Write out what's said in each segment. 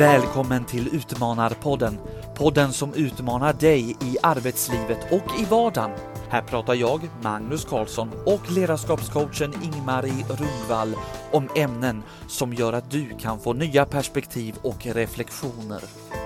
Välkommen till Utmanarpodden. Podden som utmanar dig i arbetslivet och i vardagen. Här pratar jag, Magnus Karlsson och ledarskapscoachen Ingmarie Rundvall om ämnen som gör att du kan få nya perspektiv och reflektioner.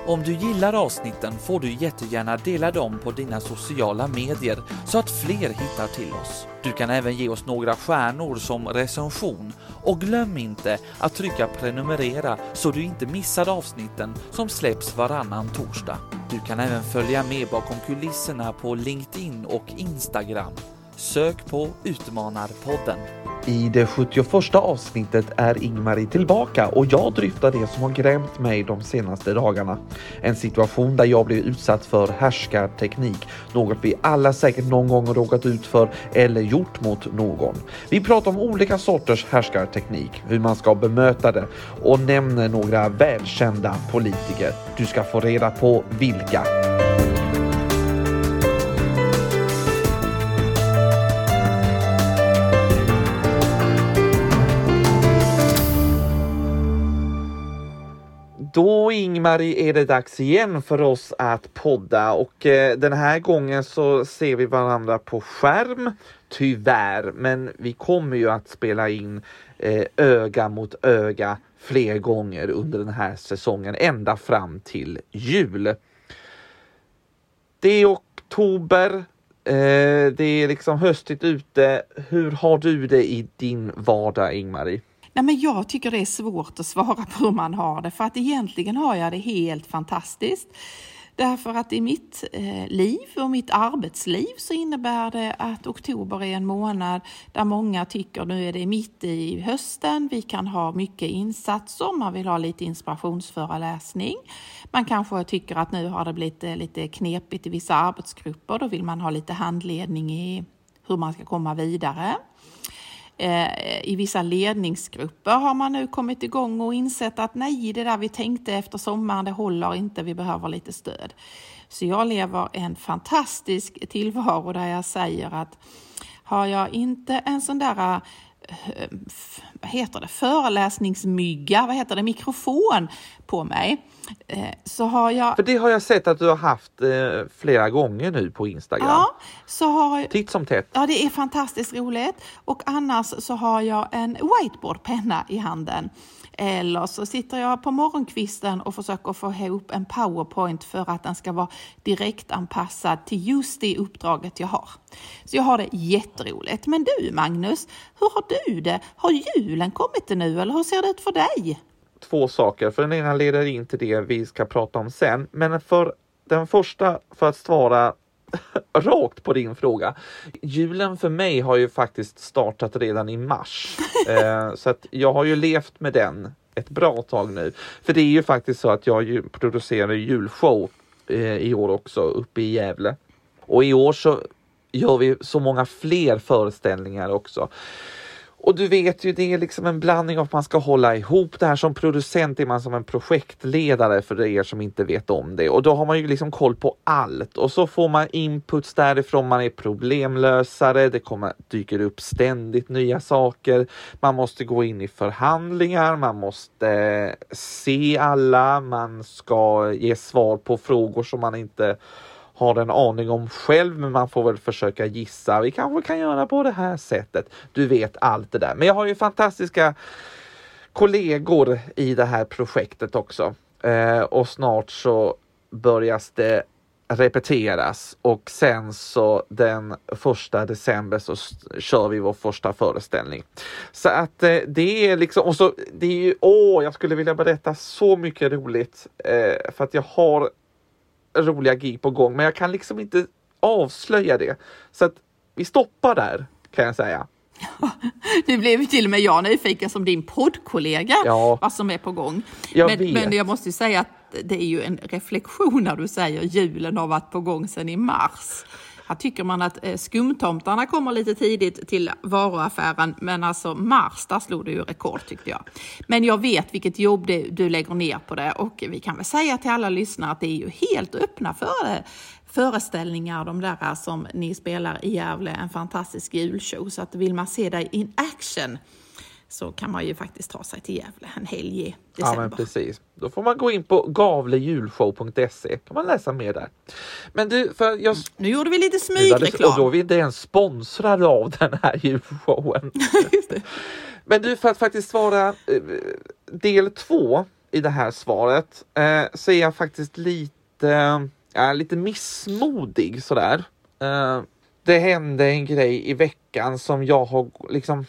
Om du gillar avsnitten får du jättegärna dela dem på dina sociala medier så att fler hittar till oss. Du kan även ge oss några stjärnor som recension och glöm inte att trycka prenumerera så du inte missar avsnitten som släpps varannan torsdag. Du kan även följa med bakom kulisserna på LinkedIn och Instagram. Sök på Utmanarpodden. I det 71 avsnittet är Ingmarie tillbaka och jag dryftar det som har grämt mig de senaste dagarna. En situation där jag blev utsatt för härskarteknik, något vi alla säkert någon gång råkat ut för eller gjort mot någon. Vi pratar om olika sorters härskarteknik, hur man ska bemöta det och nämner några välkända politiker. Du ska få reda på vilka. Då Ingmarie är det dags igen för oss att podda och eh, den här gången så ser vi varandra på skärm. Tyvärr, men vi kommer ju att spela in eh, öga mot öga fler gånger under den här säsongen ända fram till jul. Det är oktober. Eh, det är liksom höstigt ute. Hur har du det i din vardag Ingmarie? Nej, men jag tycker det är svårt att svara på hur man har det för att egentligen har jag det helt fantastiskt. Därför att i mitt eh, liv och mitt arbetsliv så innebär det att oktober är en månad där många tycker nu är det mitt i hösten, vi kan ha mycket insatser, man vill ha lite inspirationsföreläsning. Man kanske tycker att nu har det blivit eh, lite knepigt i vissa arbetsgrupper, då vill man ha lite handledning i hur man ska komma vidare. Eh, I vissa ledningsgrupper har man nu kommit igång och insett att nej, det där vi tänkte efter sommaren, det håller inte, vi behöver lite stöd. Så jag lever en fantastisk tillvaro där jag säger att har jag inte en sån där vad heter det, föreläsningsmygga, vad heter det, mikrofon på mig. Eh, så har jag... För det har jag sett att du har haft eh, flera gånger nu på Instagram. Ja, så har... Titt som tätt. Ja, det är fantastiskt roligt. Och annars så har jag en whiteboardpenna i handen. Eller så sitter jag på morgonkvisten och försöker få ihop en powerpoint för att den ska vara direktanpassad till just det uppdraget jag har. Så jag har det jätteroligt. Men du Magnus, hur har du det? Har julen kommit nu eller hur ser det ut för dig? Två saker, för den ena leder in till det vi ska prata om sen. Men för den första, för att svara rakt på din fråga. Julen för mig har ju faktiskt startat redan i mars. eh, så att jag har ju levt med den ett bra tag nu. För det är ju faktiskt så att jag producerar julshow eh, i år också uppe i Gävle. Och i år så gör vi så många fler föreställningar också. Och du vet ju, det är liksom en blandning av att man ska hålla ihop det här. Som producent är man som en projektledare för er som inte vet om det. Och då har man ju liksom koll på allt. Och så får man inputs därifrån, man är problemlösare, det kommer, dyker upp ständigt nya saker. Man måste gå in i förhandlingar, man måste se alla, man ska ge svar på frågor som man inte har en aning om själv, men man får väl försöka gissa. Vi kanske kan göra på det här sättet. Du vet allt det där. Men jag har ju fantastiska kollegor i det här projektet också. Eh, och snart så börjas det repeteras och sen så den första december så kör vi vår första föreställning. Så att eh, det är liksom, och så det är ju, åh, jag skulle vilja berätta så mycket roligt eh, för att jag har roliga gig på gång, men jag kan liksom inte avslöja det. Så att vi stoppar där kan jag säga. Nu blev till och med jag nyfiken som din poddkollega ja. vad som är på gång. Jag men, men jag måste säga att det är ju en reflektion när du säger julen har varit på gång sedan i mars. Här tycker man att eh, skumtomtarna kommer lite tidigt till varuaffären, men alltså mars, där slog det ju rekord tyckte jag. Men jag vet vilket jobb det, du lägger ner på det och vi kan väl säga till alla lyssnare att det är ju helt öppna för det föreställningar, de där som ni spelar i Gävle, en fantastisk julshow. Så att vill man se dig in action så kan man ju faktiskt ta sig till Gävle en helg i december. Ja, men precis. Då får man gå in på gavlejulshow.se kan man läsa mer där. Men du, för jag... Nu gjorde vi lite smygreklam. Och då är vi inte ens sponsrade av den här julshowen. Men du, för att faktiskt svara eh, del två i det här svaret eh, så är jag faktiskt lite, ja, lite missmodig sådär. Eh, det hände en grej i veckan som jag har liksom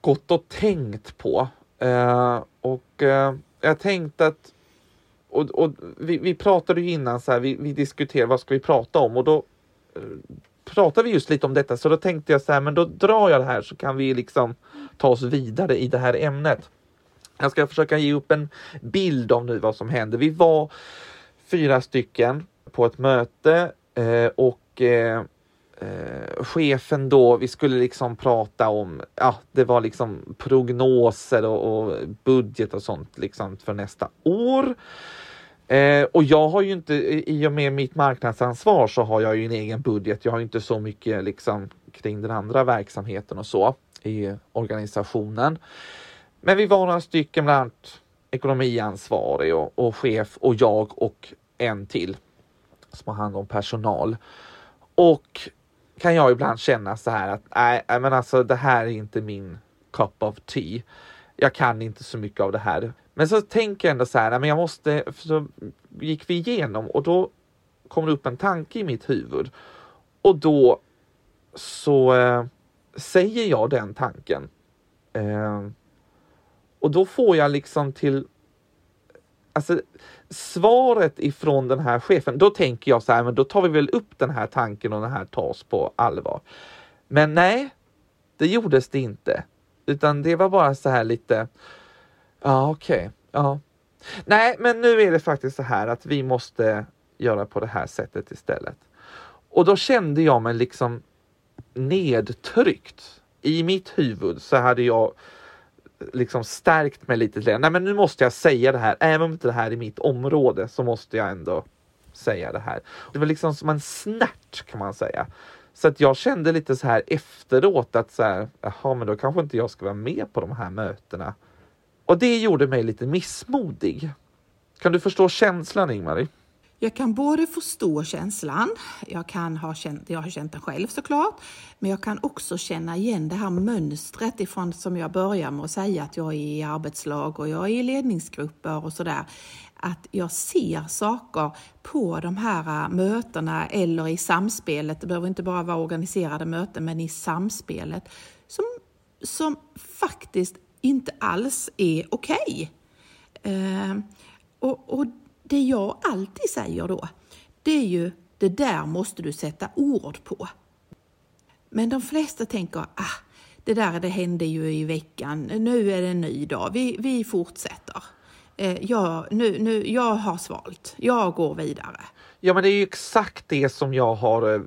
gått och tänkt på. Eh, och eh, jag tänkte att och, och vi, vi pratade ju innan så här, vi, vi diskuterade vad ska vi prata om och då eh, pratade vi just lite om detta så då tänkte jag så här, men då drar jag det här så kan vi liksom ta oss vidare i det här ämnet. Jag ska försöka ge upp en bild av nu vad som hände. Vi var fyra stycken på ett möte eh, och eh, eh, chefen då, vi skulle liksom prata om, ja, det var liksom prognoser och, och budget och sånt liksom för nästa år. Eh, och jag har ju inte, i och med mitt marknadsansvar så har jag ju en egen budget. Jag har inte så mycket liksom kring den andra verksamheten och så i organisationen. Men vi var några stycken, bland annat ekonomiansvarig och, och chef och jag och en till som har hand om personal. Och kan jag ibland känna så här att nej, men alltså det här är inte min cup of tea. Jag kan inte så mycket av det här. Men så tänker jag ändå så här, men jag måste, så gick vi igenom och då kom det upp en tanke i mitt huvud. Och då så eh, säger jag den tanken. Eh, och då får jag liksom till Alltså svaret ifrån den här chefen, då tänker jag så här, men då tar vi väl upp den här tanken och den här tas på allvar. Men nej, det gjordes det inte. Utan det var bara så här lite, ja okej, ja. Nej, men nu är det faktiskt så här att vi måste göra på det här sättet istället. Och då kände jag mig liksom nedtryckt. I mitt huvud så hade jag liksom stärkt mig lite till. Nej, men nu måste jag säga det här. Även om inte det här är mitt område så måste jag ändå säga det här. Det var liksom som en snärt kan man säga. Så att jag kände lite så här efteråt att så här, jaha, men då kanske inte jag ska vara med på de här mötena. Och det gjorde mig lite missmodig. Kan du förstå känslan Ingmarie? Jag kan både förstå känslan, jag, kan ha känt, jag har känt den själv såklart, men jag kan också känna igen det här mönstret ifrån som jag börjar med att säga att jag är i arbetslag och jag är i ledningsgrupper och sådär. Att jag ser saker på de här äh, mötena eller i samspelet, det behöver inte bara vara organiserade möten, men i samspelet som, som faktiskt inte alls är okej. Eh, och, och det jag alltid säger då, det är ju det där måste du sätta ord på. Men de flesta tänker, ah, det där det hände ju i veckan, nu är det en ny dag, vi, vi fortsätter. Eh, jag, nu, nu, jag har svalt, jag går vidare. Ja, men det är ju exakt det som jag har eh,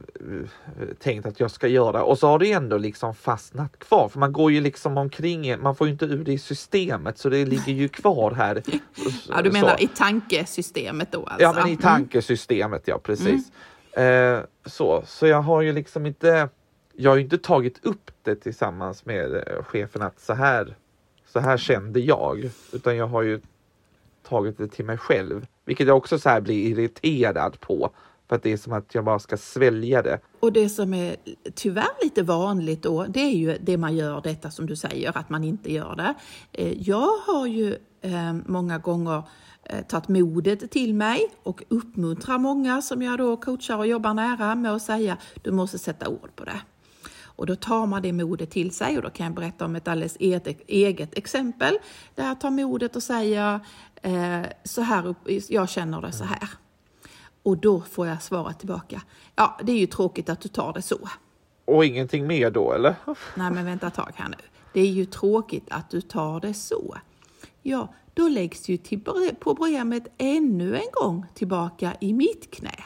tänkt att jag ska göra och så har det ändå liksom fastnat kvar för man går ju liksom omkring, man får ju inte ur det i systemet så det ligger ju kvar här. Ja, du menar så. i tankesystemet då alltså? Ja, men i Mm. tankesystemet, ja precis. Eh, så, så jag har ju liksom inte, jag har ju inte tagit upp det tillsammans med eh, chefen att så här, så här kände jag, utan jag har ju tagit det till mig själv, vilket jag också så här blir irriterad på. För att det är som att jag bara ska svälja det. Och det som är tyvärr lite vanligt då, det är ju det man gör detta som du säger, att man inte gör det. Eh, jag har ju eh, många gånger eh, tagit modet till mig och uppmuntrar många som jag då coachar och jobbar nära med att säga, du måste sätta ord på det. Och då tar man det modet till sig och då kan jag berätta om ett alldeles eget, eget exempel där jag tar modet och säger eh, så här, upp, jag känner det så här. Och då får jag svaret tillbaka. Ja, det är ju tråkigt att du tar det så. Och ingenting mer då eller? Nej, men vänta ett tag här nu. Det är ju tråkigt att du tar det så. Ja, då läggs ju till problemet ännu en gång tillbaka i mitt knä.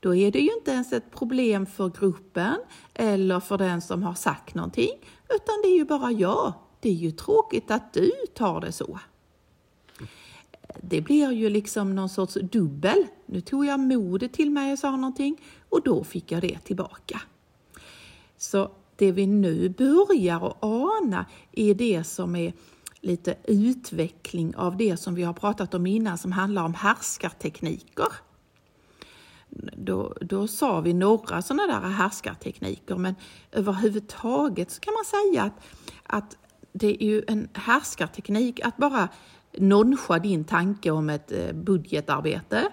Då är det ju inte ens ett problem för gruppen eller för den som har sagt någonting, utan det är ju bara jag. Det är ju tråkigt att du tar det så. Det blir ju liksom någon sorts dubbel. Nu tog jag modet till mig och sa någonting och då fick jag det tillbaka. Så det vi nu börjar att ana är det som är lite utveckling av det som vi har pratat om innan som handlar om härskartekniker. Då, då sa vi några sådana där härskartekniker men överhuvudtaget så kan man säga att, att det är ju en härskarteknik att bara noncha din tanke om ett eh, budgetarbete.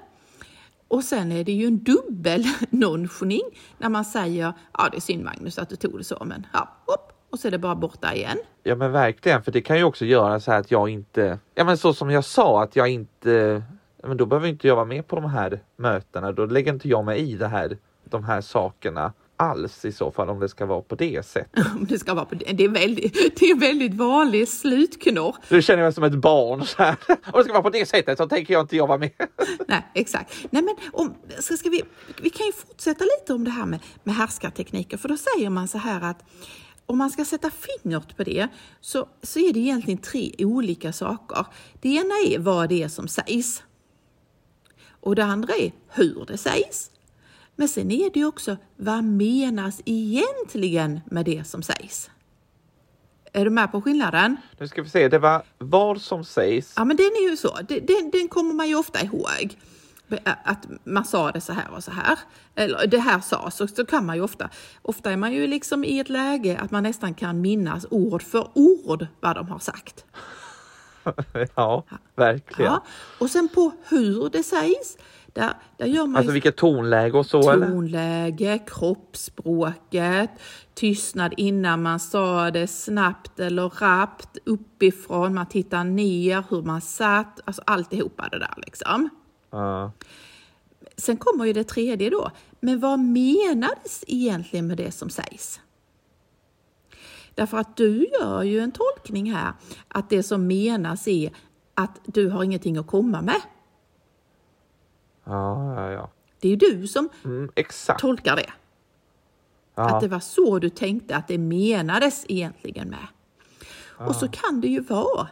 Och sen är det ju en dubbel nonchning när man säger ja det är synd Magnus att du tog det så men ja, hopp, och så är det bara borta igen. Ja men verkligen, för det kan ju också göra så här att jag inte, ja men så som jag sa att jag inte, men då behöver inte jag vara med på de här mötena, då lägger inte jag mig i det här, de här sakerna alls i så fall om det ska vara på det sättet. Om det ska vara på det. Det är väldigt, det är väldigt vanlig slutknorr. Nu känner jag mig som ett barn så här. Om det ska vara på det sättet så tänker jag inte vara med. Nej, exakt. Nej, men om, ska, ska vi, vi kan ju fortsätta lite om det här med, med härskartekniker, för då säger man så här att om man ska sätta fingret på det så, så är det egentligen tre olika saker. Det ena är vad det är som sägs. Och det andra är hur det sägs. Men sen är det ju också vad menas egentligen med det som sägs? Är du med på skillnaden? Nu ska vi se, det var vad som sägs. Ja, men den är ju så. Den, den kommer man ju ofta ihåg. Att man sa det så här och så här. Eller det här sades, så, så kan man ju ofta. Ofta är man ju liksom i ett läge att man nästan kan minnas ord för ord vad de har sagt. ja, verkligen. Ja. Och sen på hur det sägs, där, där gör man alltså vilket tonläge och så? Tonläge, eller? kroppsspråket, tystnad innan man sa det snabbt eller rappt, uppifrån, man tittar ner, hur man satt, alltså alltihopa det där liksom. Uh. Sen kommer ju det tredje då, men vad menades egentligen med det som sägs? Därför att du gör ju en tolkning här att det som menas är att du har ingenting att komma med. Ja, ja, ja. Det är ju du som mm, tolkar det. Ja. Att det var så du tänkte att det menades egentligen med. Ja. Och så kan det ju vara.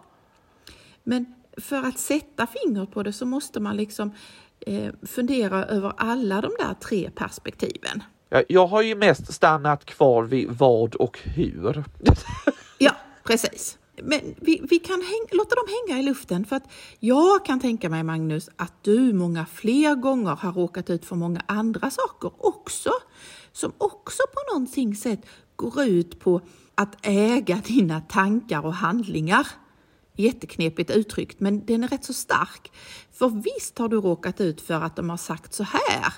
Men för att sätta fingret på det så måste man liksom eh, fundera över alla de där tre perspektiven. Ja, jag har ju mest stannat kvar vid vad och hur. ja, precis men vi, vi kan häng, låta dem hänga i luften för att jag kan tänka mig Magnus att du många fler gånger har råkat ut för många andra saker också som också på någonting sätt går ut på att äga dina tankar och handlingar. Jätteknepigt uttryckt, men den är rätt så stark. För visst har du råkat ut för att de har sagt så här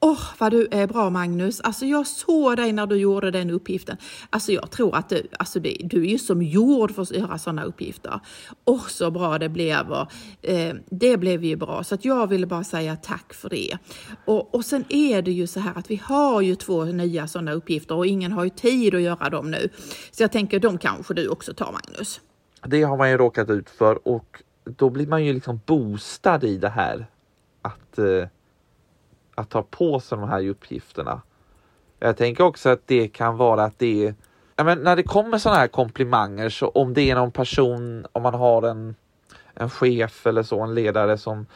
Åh, oh, vad du är bra Magnus. Alltså jag såg dig när du gjorde den uppgiften. Alltså jag tror att du, alltså det, du är ju som gjord för att göra sådana uppgifter. Åh, oh, så bra det blev. Och, eh, det blev ju bra. Så att jag ville bara säga tack för det. Och, och sen är det ju så här att vi har ju två nya sådana uppgifter och ingen har ju tid att göra dem nu. Så jag tänker de kanske du också tar Magnus. Det har man ju råkat ut för och då blir man ju liksom boostad i det här. Att eh att ta på sig de här uppgifterna. Jag tänker också att det kan vara att det är ja, men när det kommer sådana här komplimanger så om det är någon person, om man har en, en chef eller så, en ledare som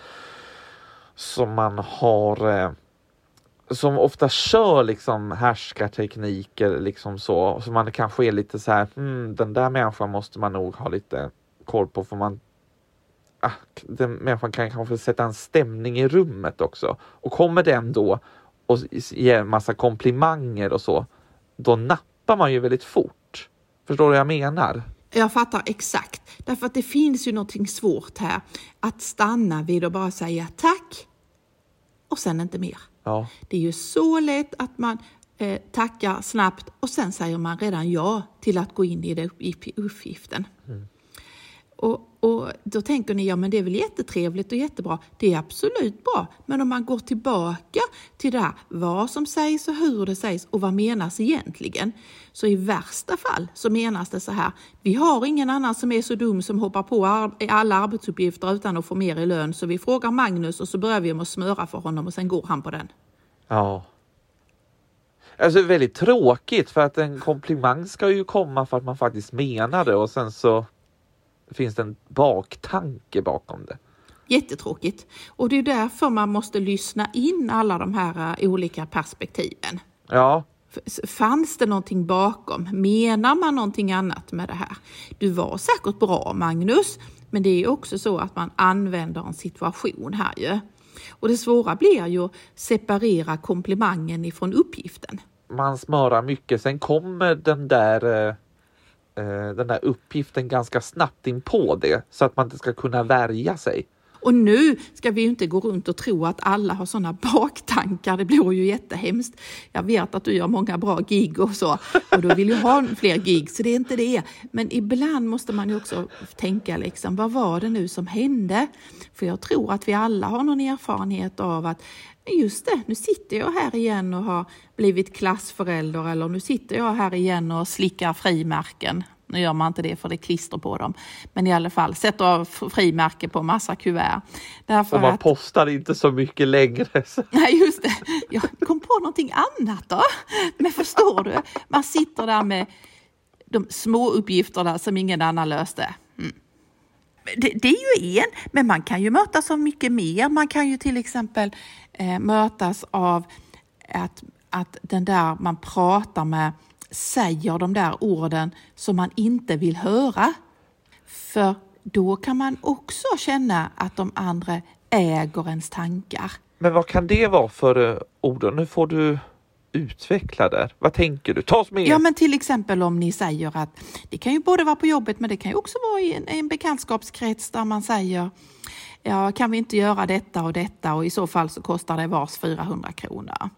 som man har eh, som ofta kör liksom härskartekniker liksom så, så man kanske är lite så här, hmm, den där människan måste man nog ha lite koll på för man ah, den människan kan kanske sätta en stämning i rummet också. Och kommer den då och ger en massa komplimanger och så, då nappar man ju väldigt fort. Förstår du vad jag menar? Jag fattar exakt, därför att det finns ju någonting svårt här. Att stanna vid och bara säga tack och sen inte mer. Ja. Det är ju så lätt att man eh, tackar snabbt och sen säger man redan ja till att gå in i, det, i uppgiften. Och, och då tänker ni, ja men det är väl jättetrevligt och jättebra. Det är absolut bra. Men om man går tillbaka till det här, vad som sägs och hur det sägs och vad menas egentligen? Så i värsta fall så menas det så här, vi har ingen annan som är så dum som hoppar på alla arbetsuppgifter utan att få mer i lön. Så vi frågar Magnus och så börjar vi med att smöra för honom och sen går han på den. Ja. Alltså väldigt tråkigt för att en komplimang ska ju komma för att man faktiskt menar det och sen så finns det en baktanke bakom det. Jättetråkigt. Och det är därför man måste lyssna in alla de här uh, olika perspektiven. Ja, Fanns det någonting bakom? Menar man någonting annat med det här? Du var säkert bra Magnus, men det är också så att man använder en situation här ju. Och det svåra blir ju att separera komplimangen ifrån uppgiften. Man smörar mycket, sen kommer den där eh, eh, Eh, den där uppgiften ganska snabbt in på det så att man inte ska kunna värja sig. Och nu ska vi ju inte gå runt och tro att alla har sådana baktankar. Det blir ju jättehemskt. Jag vet att du gör många bra gig och så och du vill ju ha fler gig, så det är inte det. Men ibland måste man ju också tänka liksom, vad var det nu som hände? För jag tror att vi alla har någon erfarenhet av att just det, nu sitter jag här igen och har blivit klassförälder eller nu sitter jag här igen och slickar frimärken. Nu gör man inte det för det är klister på dem. Men i alla fall, sätter frimärke på massa kuvert. Därför och man att... postar inte så mycket längre. Nej, just det. Jag kom på någonting annat då. Men förstår du? Man sitter där med de små uppgifterna som ingen annan löste. Mm. Det, det, är ju en, men man kan ju mötas av mycket mer. Man kan ju till exempel eh, mötas av att, att den där man pratar med säger de där orden som man inte vill höra. För då kan man också känna att de andra äger ens tankar. Men vad kan det vara för uh, ord? Nu får du utveckla där. Vad tänker du? Ta oss med! Ja, men till exempel om ni säger att det kan ju både vara på jobbet, men det kan ju också vara i en, en bekantskapskrets där man säger ja, kan vi inte göra detta och detta och i så fall så kostar det vars 400 kronor.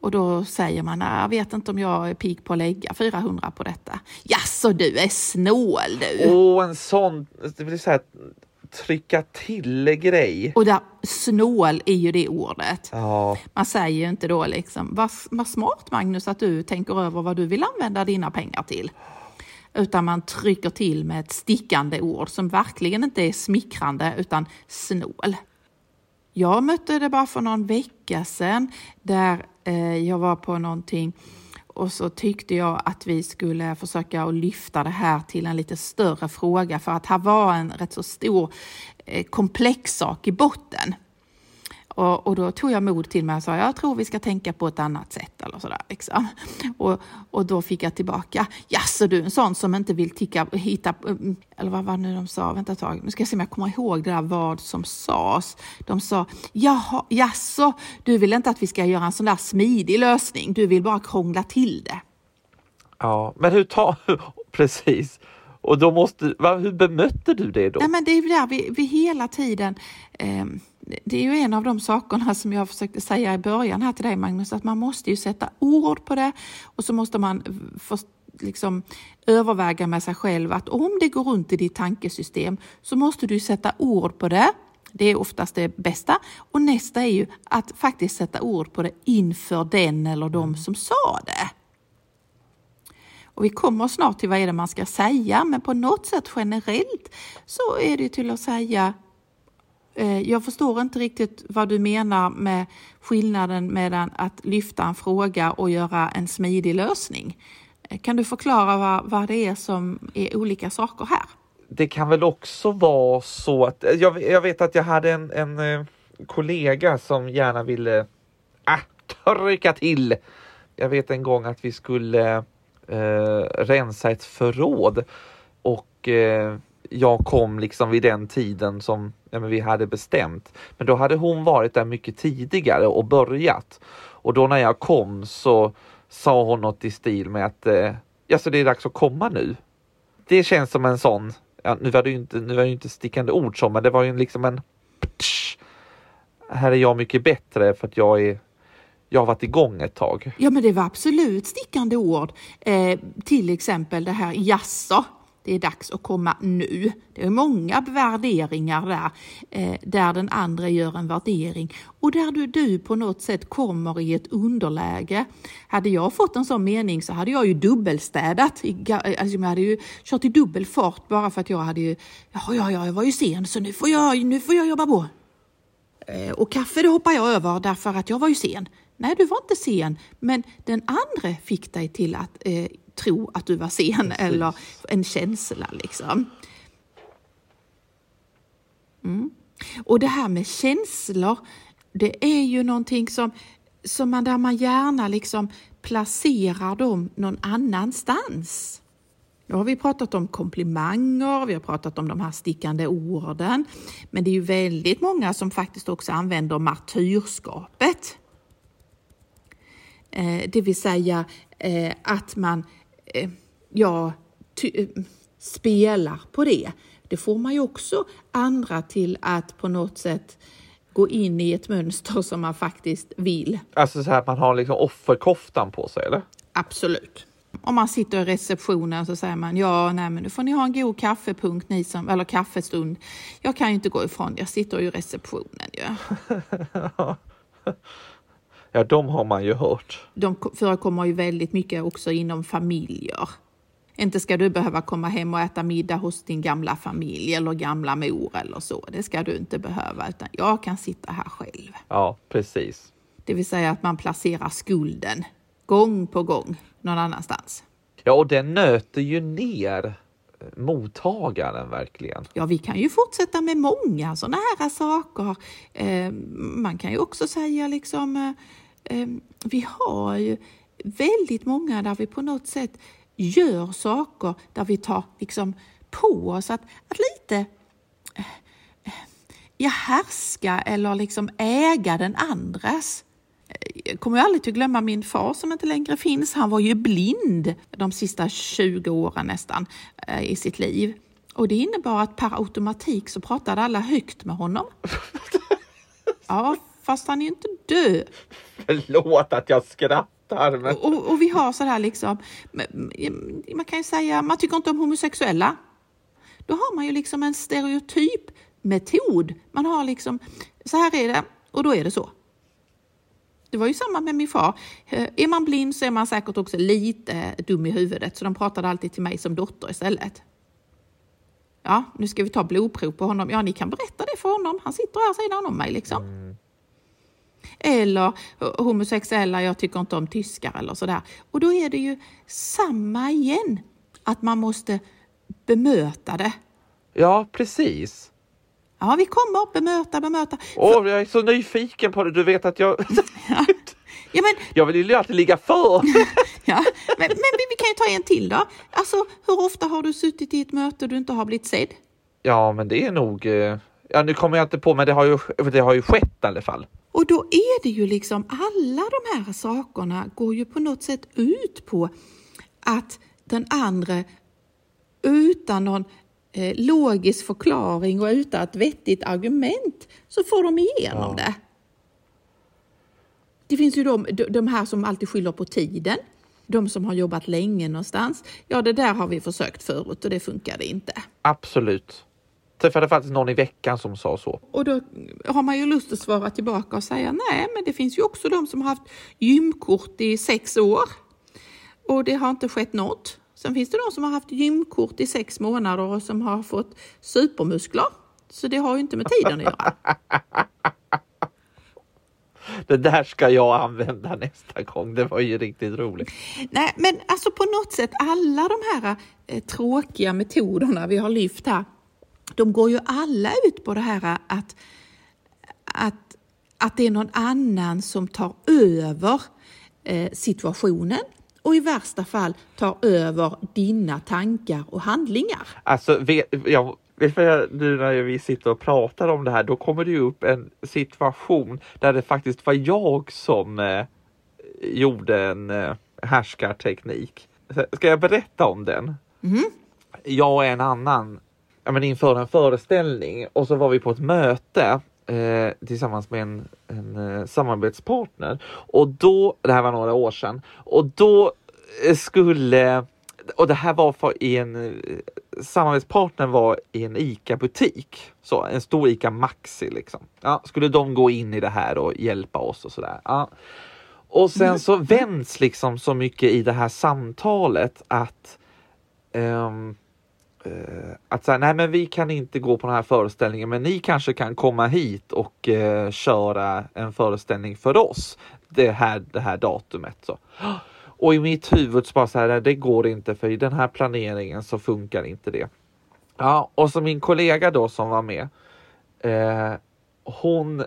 Och då säger man, jag vet inte om jag är pig på att lägga 400 på detta. Ja, så du är snål du! Åh, en sån, det vill säga trycka till grej. Och där, snål är ju det ordet. Ja. Man säger ju inte då liksom, vad, vad smart Magnus att du tänker över vad du vill använda dina pengar till. Utan man trycker till med ett stickande ord som verkligen inte är smickrande utan snål. Jag mötte det bara för någon vecka sedan där Eh, jag var på någonting och så tyckte jag att vi skulle försöka att lyfta det här till en lite större fråga för att här var en rätt så stor eh, komplex sak i botten. Och, och, då tog jag mod till mig och sa, jag tror vi ska tänka på ett annat sätt eller sådär. Liksom. Och, och då fick jag tillbaka, jaså du, en sån som inte vill ticka, hitta, eller vad var det nu de sa, vänta ett tag, nu ska jag se om jag kommer ihåg det där vad som sades. De sa, jaha, jaså, du vill inte att vi ska göra en sån där smidig lösning, du vill bara krångla till det. Ja, men hur tar, precis. Och då måste, hur bemötte du det då? Nej, men det är där vi, vi hela tiden eh, det är ju en av de sakerna som jag försökte säga i början här till dig Magnus, att man måste ju sätta ord på det och så måste man för, liksom överväga med sig själv att om det går runt i ditt tankesystem så måste du sätta ord på det. Det är oftast det bästa. Och nästa är ju att faktiskt sätta ord på det inför den eller de som sa det. Och vi kommer snart till vad är det man ska säga, men på något sätt generellt så är det till att säga Eh, jag förstår inte riktigt vad du menar med skillnaden mellan att lyfta en fråga och göra en smidig lösning. Eh, kan du förklara vad, vad det är som är olika saker här? Det kan väl också vara så att eh, jag, jag vet att jag hade en, en kollega som gärna ville ah, äh, trycka till. Jag vet en gång att vi skulle eh, rensa ett förråd och eh, jag kom liksom vid den tiden som ja, men vi hade bestämt. Men då hade hon varit där mycket tidigare och börjat. Och då när jag kom så sa hon något i stil med att eh, ja, så det är dags att komma nu. Det känns som en sån, ja, nu var det ju inte, nu var det inte stickande ord som, men det var ju liksom en ptsch, här är jag mycket bättre för att jag är jag har varit igång ett tag. Ja, men det var absolut stickande ord. Eh, till exempel det här jaså det är dags att komma nu. Det är många värderingar där, eh, där den andra gör en värdering och där du, du på något sätt kommer i ett underläge. Hade jag fått en sån mening så hade jag ju dubbelstädat. Alltså jag hade ju kört i dubbel fart bara för att jag hade ju, ja, ja, ja, jag var ju sen så nu får jag, nu får jag jobba på. Eh, och kaffe det hoppar jag över därför att jag var ju sen. Nej, du var inte sen, men den andra fick dig till att eh, tro att du var sen Precis. eller en känsla liksom. Mm. Och det här med känslor, det är ju någonting som som man, där man gärna liksom placerar dem någon annanstans. Nu har vi pratat om komplimanger, vi har pratat om de här stickande orden, men det är ju väldigt många som faktiskt också använder martyrskapet. Eh, det vill säga eh, att man eh, ja, ty, spelar på det. Det får man ju också andra till att på något sätt gå in i ett mönster som man faktiskt vill. Alltså så här att man har liksom offerkoftan på sig eller? Absolut. Om man sitter i receptionen så säger man ja, nej, men nu får ni ha en god kaffepunkt ni som, eller kaffestund. Jag kan ju inte gå ifrån, jag sitter ju i receptionen ju. ja, de har man ju hört. De förekommer ju väldigt mycket också inom familjer. Inte ska du behöva komma hem och äta middag hos din gamla familj eller gamla mor eller så. Det ska du inte behöva, utan jag kan sitta här själv. Ja, precis. Det vill säga att man placerar skulden gång på gång någon annanstans. Ja, och den nöter ju ner mottagaren verkligen. Ja, vi kan ju fortsätta med många sådana här saker. Eh, man kan ju också säga liksom, eh, eh, vi har ju väldigt många där vi på något sätt gör saker där vi tar liksom på oss att, att lite ja, härska eller liksom äga den andras. Jag kommer aldrig att glömma min far som inte längre finns. Han var ju blind de sista 20 åren nästan eh, i sitt liv. Och det innebar att per automatik så pratade alla högt med honom. Ja, fast han är ju inte död. Förlåt att jag skrattar. Men... Och, och, vi har så här liksom, man kan ju säga, man tycker inte om homosexuella. Då har man ju liksom en stereotyp metod. Man har liksom, så här är det och då är det så. Det var ju samma med min far. Eh, är man blind så är man säkert också lite dum i huvudet, så de pratade alltid till mig som dotter istället. Ja, nu ska vi ta blodprov på honom. Ja, ni kan berätta det för honom. Han sitter här sidan om mig liksom. Mm. Eller homosexuella, jag tycker inte om tyskar eller sådär. Och då är det ju samma igen, att man måste bemöta det. Ja, precis. Ja, vi kommer bemöta, bemöta. Åh, oh, jag är så nyfiken på det. Du vet att jag... ja. Ja, men... Jag vill ju alltid ligga för. ja, men, men vi kan ju ta en till då. Alltså, hur ofta har du suttit i ett möte och du inte har blivit sedd? Ja, men det är nog... Eh, ja, nu kommer jag inte på, men det har ju, det har ju skett i alla fall. Och då är det ju liksom alla de här sakerna går ju på något sätt ut på att den andra utan någon eh, logisk förklaring och utan ett vettigt argument så får de igenom ja. det. Det finns ju de, de här som alltid skyller på tiden. De som har jobbat länge någonstans. Ja, det där har vi försökt förut och det funkade inte. Absolut. Träffade faktiskt någon i veckan som sa så. Och då har man ju lust att svara tillbaka och säga nej, men det finns ju också de som har haft gymkort i sex år och det har inte skett något. Sen finns det de som har haft gymkort i sex månader och som har fått supermuskler. Så det har ju inte med tiden att göra. Det där ska jag använda nästa gång. Det var ju riktigt roligt. Nej, men alltså på något sätt alla de här eh, tråkiga metoderna vi har lyft här, de går ju alla ut på det här att, att, att det är någon annan som tar över eh, situationen och i värsta fall tar över dina tankar och handlingar. Alltså, vet, jag, vet nu när vi sitter och pratar om det här, då kommer det ju upp en situation där det faktiskt var jag som eh, gjorde en eh, härskarteknik. Ska jag berätta om den? Mm. Jag och en annan ja, men inför en föreställning och så var vi på ett möte eh, tillsammans med en, en eh, samarbetspartner och då, det här var några år sedan, och då eh, skulle och det här var för i en eh, samarbetspartnern var i en ICA butik, så en stor ICA Maxi liksom. Ja, skulle de gå in i det här och hjälpa oss och sådär. Ja. Och sen så vänds liksom så mycket i det här samtalet att um, att säga, nej men vi kan inte gå på den här föreställningen men ni kanske kan komma hit och eh, köra en föreställning för oss det här, det här datumet. Så. Och i mitt huvud så bara så här, det går inte för i den här planeringen så funkar inte det. Ja, och så min kollega då som var med, eh, hon,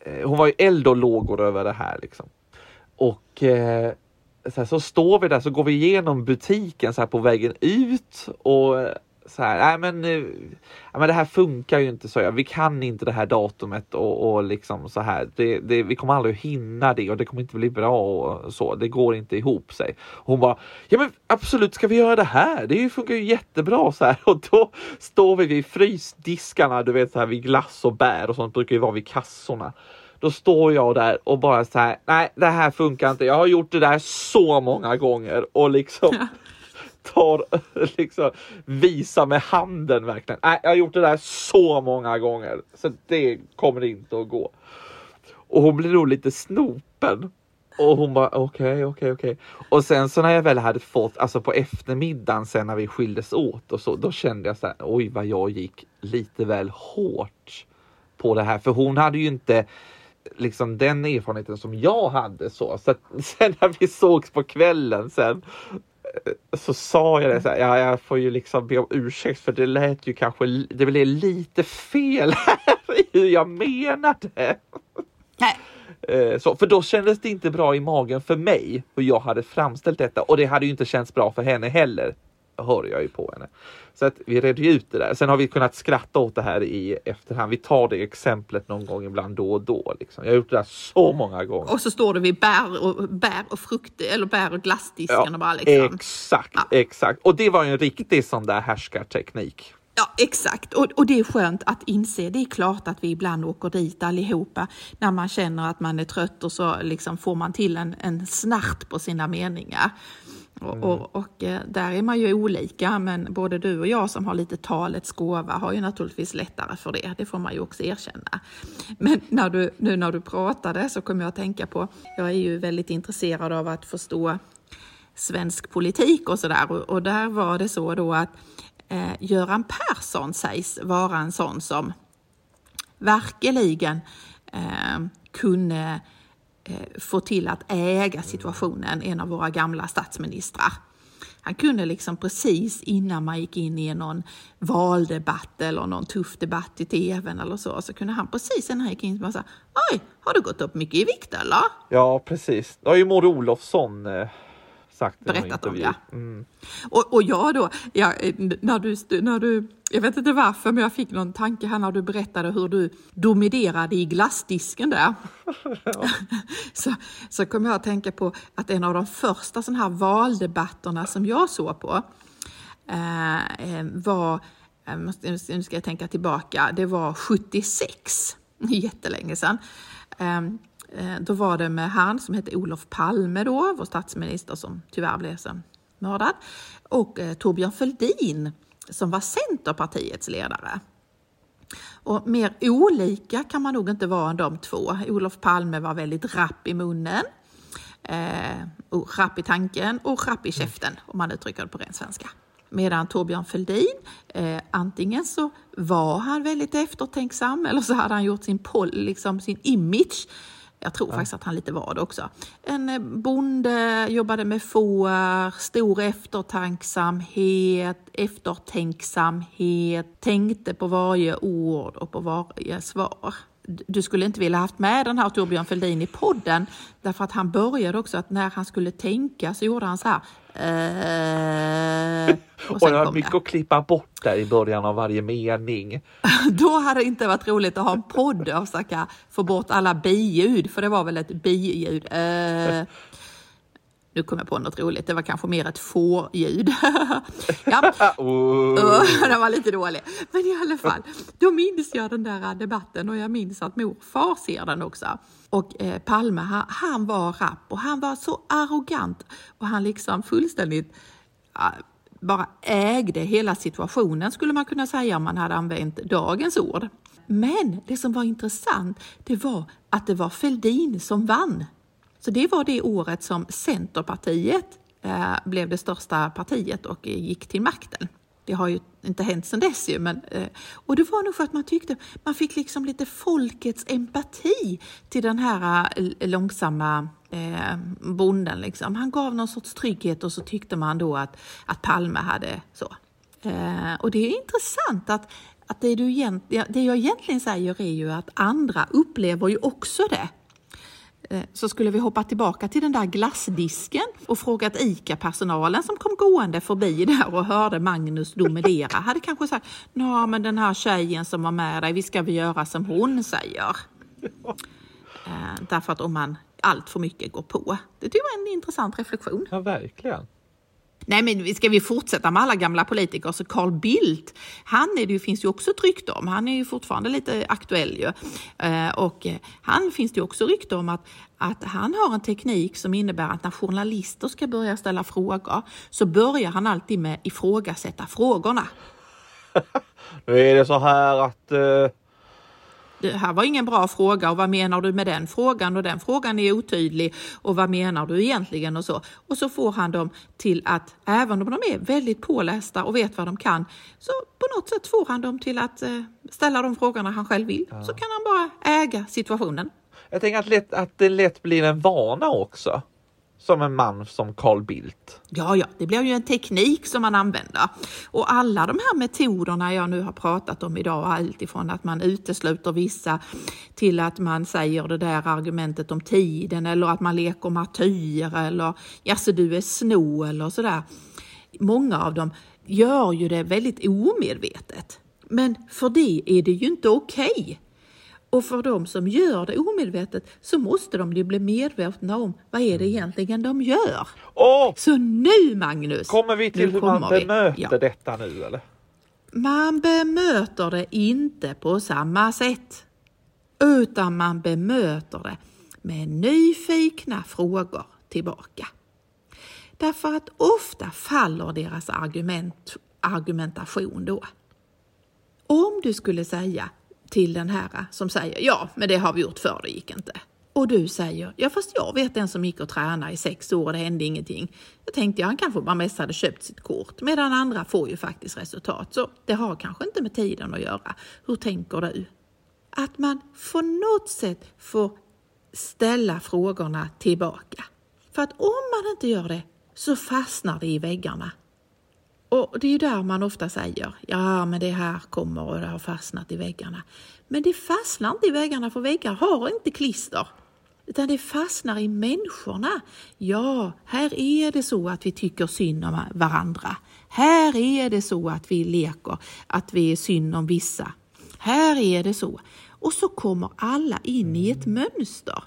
eh, hon var ju eld och lågor över det här liksom. och eh, så, här, så står vi där så går vi igenom butiken så här på vägen ut och så här, nej men, eh, nej men det här funkar ju inte så. jag. Vi kan inte det här datumet och, och liksom så här. Det, det, vi kommer aldrig hinna det och det kommer inte bli bra och så. Det går inte ihop sig. Hon bara, ja men absolut ska vi göra det här? Det funkar ju jättebra så här. Och då står vi vid frysdiskarna, du vet så här vid glass och bär och sånt brukar ju vara vid kassorna. Då står jag där och bara så här, nej det här funkar inte. Jag har gjort det där så många gånger och liksom tar, liksom visar med handen verkligen. Äh, jag har gjort det där så många gånger så det kommer inte att gå. Och hon blir nog lite snopen. Och hon bara okej, okay, okej, okay, okej. Okay. Och sen så när jag väl hade fått, alltså på eftermiddagen sen när vi skildes åt och så, då kände jag så här, oj vad jag gick lite väl hårt på det här. För hon hade ju inte liksom den erfarenheten som jag hade så. Så att sen när vi sågs på kvällen sen så sa jag det så här, ja, jag får ju liksom be om ursäkt för det lät ju kanske, det blev lite fel här hur jag menade. Nej. Eh, så, för då kändes det inte bra i magen för mig hur jag hade framställt detta och det hade ju inte känts bra för henne heller. Hör jag ju på henne. Så att vi redde ut det där. Sen har vi kunnat skratta åt det här i efterhand. Vi tar det exemplet någon gång ibland då och då. Liksom. Jag har gjort det där så många gånger. Och så står du vid bär och, bär och frukt eller bär och glassdisken ja, och bara liksom. Exakt, ja. exakt. Och det var ju en riktig sån där härskarteknik. Ja, exakt. Och, och det är skönt att inse. Det är klart att vi ibland åker dit allihopa när man känner att man är trött och så liksom får man till en, en snart på sina meningar. Mm. Och, och, eh, där är man ju olika, men både du och jag som har lite talets gåva har ju naturligtvis lättare för det. Det får man ju också erkänna. Men när du, nu när du pratade så kom jag att tänka på, jag är ju väldigt intresserad av att förstå svensk politik och sådär. Och, och där var det så då att eh, Göran Persson sägs vara en sån som verkligen eh, kunde Eh, få till att äga situationen, en av våra gamla statsministrar. Han kunde liksom precis innan man gick in i någon valdebatt eller någon tuff debatt i tvn eller så, så kunde han precis innan han gick in bara säga Oj, har du gått upp mycket i vikt eller? Ja, precis. Det har ju Maud Olofsson eh, sagt Berättat om ja. Mm. Och, och jag då, ja, när, du, när du, jag vet inte varför, men jag fick någon tanke här när du berättade hur du dominerade i glassdisken där. Ja. så, så kom jag att tänka på att en av de första sådana här valdebatterna som jag såg på eh, eh var, eh, nu ska jag tänka tillbaka, det var 76, jättelänge sedan. Um, då var det med han som hette Olof Palme då, vår statsminister som tyvärr blev sen mördad, och eh, Torbjörn Fälldin som var Centerpartiets ledare. Och mer olika kan man nog inte vara än de två. Olof Palme var väldigt rapp i munnen, eh, och rapp i tanken och rapp i käften om man uttrycker det på ren svenska. Medan Torbjörn Fälldin, eh, antingen så var han väldigt eftertänksam eller så hade han gjort sin, pol, liksom sin image jag tror ja. faktiskt att han lite var det också. En eh, bonde, jobbade med får, stor eftertanksamhet, eftertänksamhet, tänkte på varje ord och på varje svar. Du skulle inte vilja haft med den här Torbjörn Fälldin i podden därför att han började också att när han skulle tänka så gjorde han så här. Eh, och, och det var mycket det. att klippa bort där i början av varje mening. Då hade det inte varit roligt att ha en podd och försöka få bort alla biljud, för det var väl ett biljud. Eh, nu kom jag på något roligt, det var kanske mer ett fårljud. ja. oh. den var lite dålig. Men i alla fall, då minns jag den där debatten och jag minns att morfar ser den också. Och eh, Palme, han, han, var rapp och han var så arrogant och han liksom fullständigt uh, bara ägde hela situationen skulle man kunna säga om man hade använt dagens ord. Men det som var intressant, det var att det var Feldin som vann. Så det var det året som Centerpartiet eh, blev det största partiet och gick till makten. Det har ju inte hänt sedan dess ju, men, eh, och det var nog för att man tyckte man fick liksom lite folkets empati till den här eh, långsamma eh, bonden. Liksom. Han gav någon sorts trygghet och så tyckte man då att, att Palme hade så. Eh, och det är intressant att, att det, du det jag egentligen säger är ju att andra upplever ju också det. Eh, så skulle vi hoppa tillbaka till den där glassdisken och frågat ICA-personalen som kom gående förbi där och hörde Magnus dominera. Hade kanske sagt, ja men den här tjejen som var med dig, vi ska väl göra som hon säger. Eh, därför att om man allt för mycket går på. Det var jag en intressant reflektion. Ja, verkligen. Nej, men ska vi fortsätta med alla gamla politiker så Carl Bildt, han är det ju, finns ju också ett rykte om. Han är ju fortfarande lite aktuell ju. Eh, och eh, han finns det ju också rykte om att, att han har en teknik som innebär att när journalister ska börja ställa frågor så börjar han alltid med ifrågasätta frågorna. nu är det så här att uh det här var ingen bra fråga och vad menar du med den frågan och den frågan är otydlig och vad menar du egentligen och så. Och så får han dem till att, även om de är väldigt pålästa och vet vad de kan, så på något sätt får han dem till att eh, ställa de frågorna han själv vill. Ja. Så kan han bara äga situationen. Jag tänker att, lätt, att det lätt blir en vana också som en man som Carl Bildt. Ja, ja, det blir ju en teknik som man använder. Och alla de här metoderna jag nu har pratat om idag, allt ifrån att man utesluter vissa till att man säger det där argumentet om tiden eller att man leker martyr eller jaså du är sno eller sådär. Många av dem gör ju det väldigt omedvetet. Men för det är det ju inte okej. Okay. Och för de som gör det omedvetet så måste de bli medvetna om vad är det egentligen de gör. Oh! Så nu Magnus! Kommer vi till hur man bemöter ja. detta nu eller? Man bemöter det inte på samma sätt. Utan man bemöter det med nyfikna frågor tillbaka. Därför att ofta faller deras argument, argumentation då. Om du skulle säga till den här eh, som säger ja, men det har vi gjort förr, det gick inte. Och du säger, ja fast jag vet en som gick och tränade i sex år och det hände ingenting. Jag tänkte, ja, han kanske bara mest hade köpt sitt kort, medan andra får ju faktiskt resultat. Så det har kanske inte med tiden att göra. Hur tänker du? Att man på något sätt får ställa frågorna tillbaka. För att om man inte gör det så fastnar det i väggarna och det är ju där man ofta säger, ja men det här kommer och det har fastnat i väggarna. Men det fastnar inte i väggarna för väggar har inte klister. Utan det fastnar i människorna. Ja, här är det så att vi tycker synd om varandra. Här är det så att vi leker, att vi är synd om vissa. Här är det så. Och så kommer alla in i ett mönster.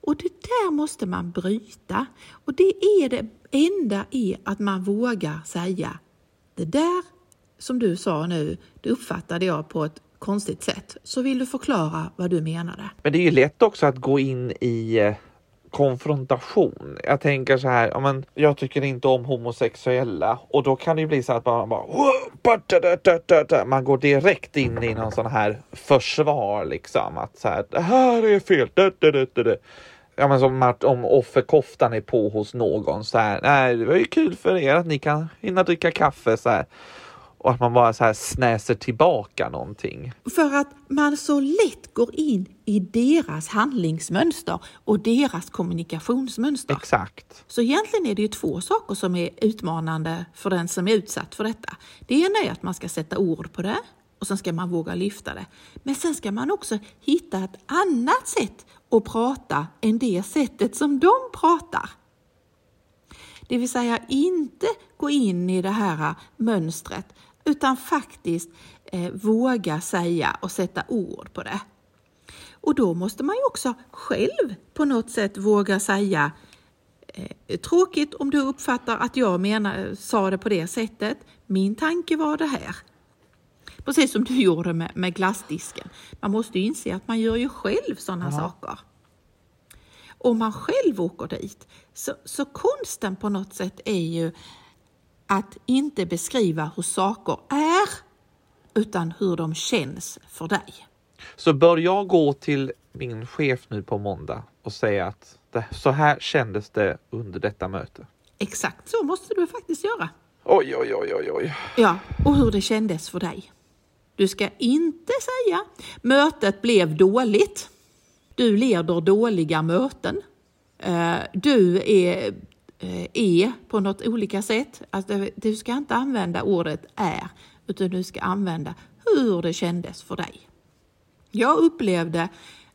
Och det där måste man bryta. Och det är det enda är att man vågar säga det där som du sa nu, det uppfattade jag på ett konstigt sätt. Så vill du förklara vad du menade? Men det är ju lätt också att gå in i eh, konfrontation. Jag tänker så här, ja, men jag tycker inte om homosexuella och då kan det ju bli så att man bara man går direkt in i någon sån här försvar liksom att så här, det här är fel ja, men som om offerkoftan är på hos någon så här. Nej, det var ju kul för er att ni kan hinna dricka kaffe så här. Och att man bara så här snäser tillbaka någonting. För att man så lätt går in i deras handlingsmönster och deras kommunikationsmönster. Exakt. Så egentligen är det ju två saker som är utmanande för den som är utsatt för detta. Det ena är att man ska sätta ord på det och sen ska man våga lyfta det. Men sen ska man också hitta ett annat sätt att prata än det sättet som de pratar. Det vill säga inte gå in i det här mönstret utan faktiskt eh, våga säga och sätta ord på det. Och då måste man ju också själv på något sätt våga säga eh, Tråkigt om du uppfattar att jag menar, sa det på det sättet. Min tanke var det här. Precis som du gjorde med, med glassdisken. Man måste ju inse att man gör ju själv sådana ja. saker. Om man själv åker dit. Så, så konsten på något sätt är ju att inte beskriva hur saker är utan hur de känns för dig. Så bör jag gå till min chef nu på måndag och säga att det, så här kändes det under detta möte? Exakt så måste du faktiskt göra. Oj, oj, oj, oj, oj. Ja, och hur det kändes för dig. Du ska inte säga mötet blev dåligt. Du leder dåliga möten. Eh, du är, är på något olika sätt. Alltså, du ska inte använda ordet är, utan du ska använda hur det kändes för dig. Jag upplevde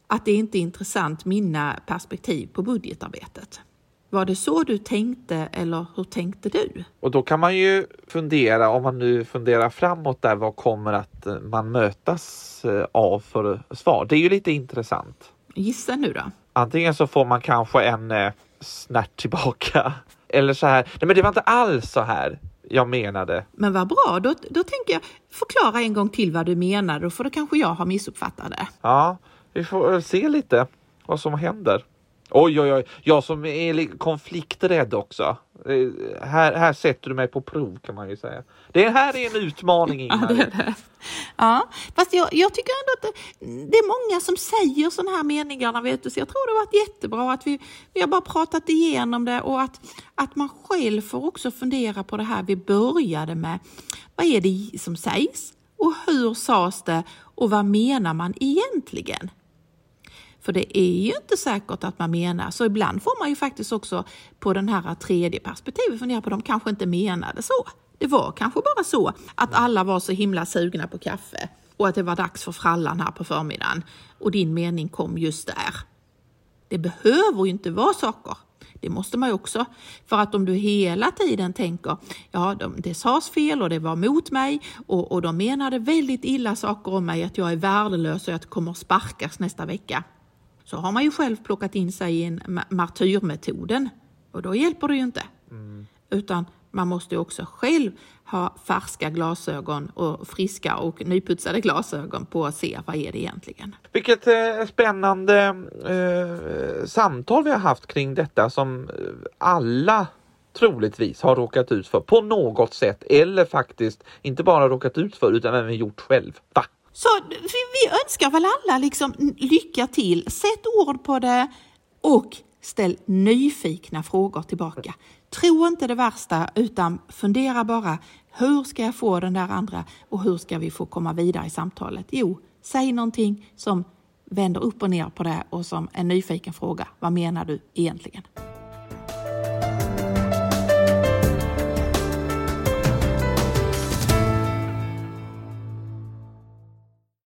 att det inte är intressant mina perspektiv på budgetarbetet. Var det så du tänkte eller hur tänkte du? Och då kan man ju fundera, om man nu funderar framåt där, vad kommer att eh, man mötas eh, av för svar? Det är ju lite intressant. Gissa nu då. Antingen så får man kanske en eh, snärt tillbaka eller så här. Nej, men det var inte alls så här jag menade. Men vad bra, då, då tänker jag förklara en gång till vad du menade, för då kanske jag har missuppfattat det. Ja, vi får se lite vad som händer. Oj, oj, oj, jag som är konflikträdd också. Eh, här, här sätter du mig på prov kan man ju säga. Det här är en utmaning Ingmar. Ja, det är det. Ja, fast jag, jag tycker ändå att det, det, är många som säger sådana här meningar, vet du, så jag tror det har varit jättebra att vi, vi har bara pratat igenom det och att, att man själv får också fundera på det här vi började med. Vad är det som sägs och hur sades det och vad menar man egentligen? För det är ju inte säkert att man menar, så ibland får man ju faktiskt också på den här tredje perspektivet fundera på att de kanske inte menade så. Det var kanske bara så att alla var så himla sugna på kaffe och att det var dags för frallan här på förmiddagen och din mening kom just där. Det behöver ju inte vara saker. Det måste man ju också. För att om du hela tiden tänker, ja det sades fel och det var mot mig och, och de menade väldigt illa saker om mig, att jag är värdelös och att jag kommer sparkas nästa vecka så har man ju själv plockat in sig i en martyrmetoden och då hjälper det ju inte. Mm. Utan man måste också själv ha färska glasögon och friska och nyputsade glasögon på att se vad är det egentligen. Vilket eh, spännande eh, samtal vi har haft kring detta som eh, alla troligtvis har råkat ut för på något sätt eller faktiskt inte bara råkat ut för utan även gjort själv. Va? Så vi önskar väl alla liksom lycka till. Sätt ord på det och ställ nyfikna frågor tillbaka. Tro inte det värsta utan fundera bara. Hur ska jag få den där andra och hur ska vi få komma vidare i samtalet? Jo, säg någonting som vänder upp och ner på det och som en nyfiken fråga. Vad menar du egentligen?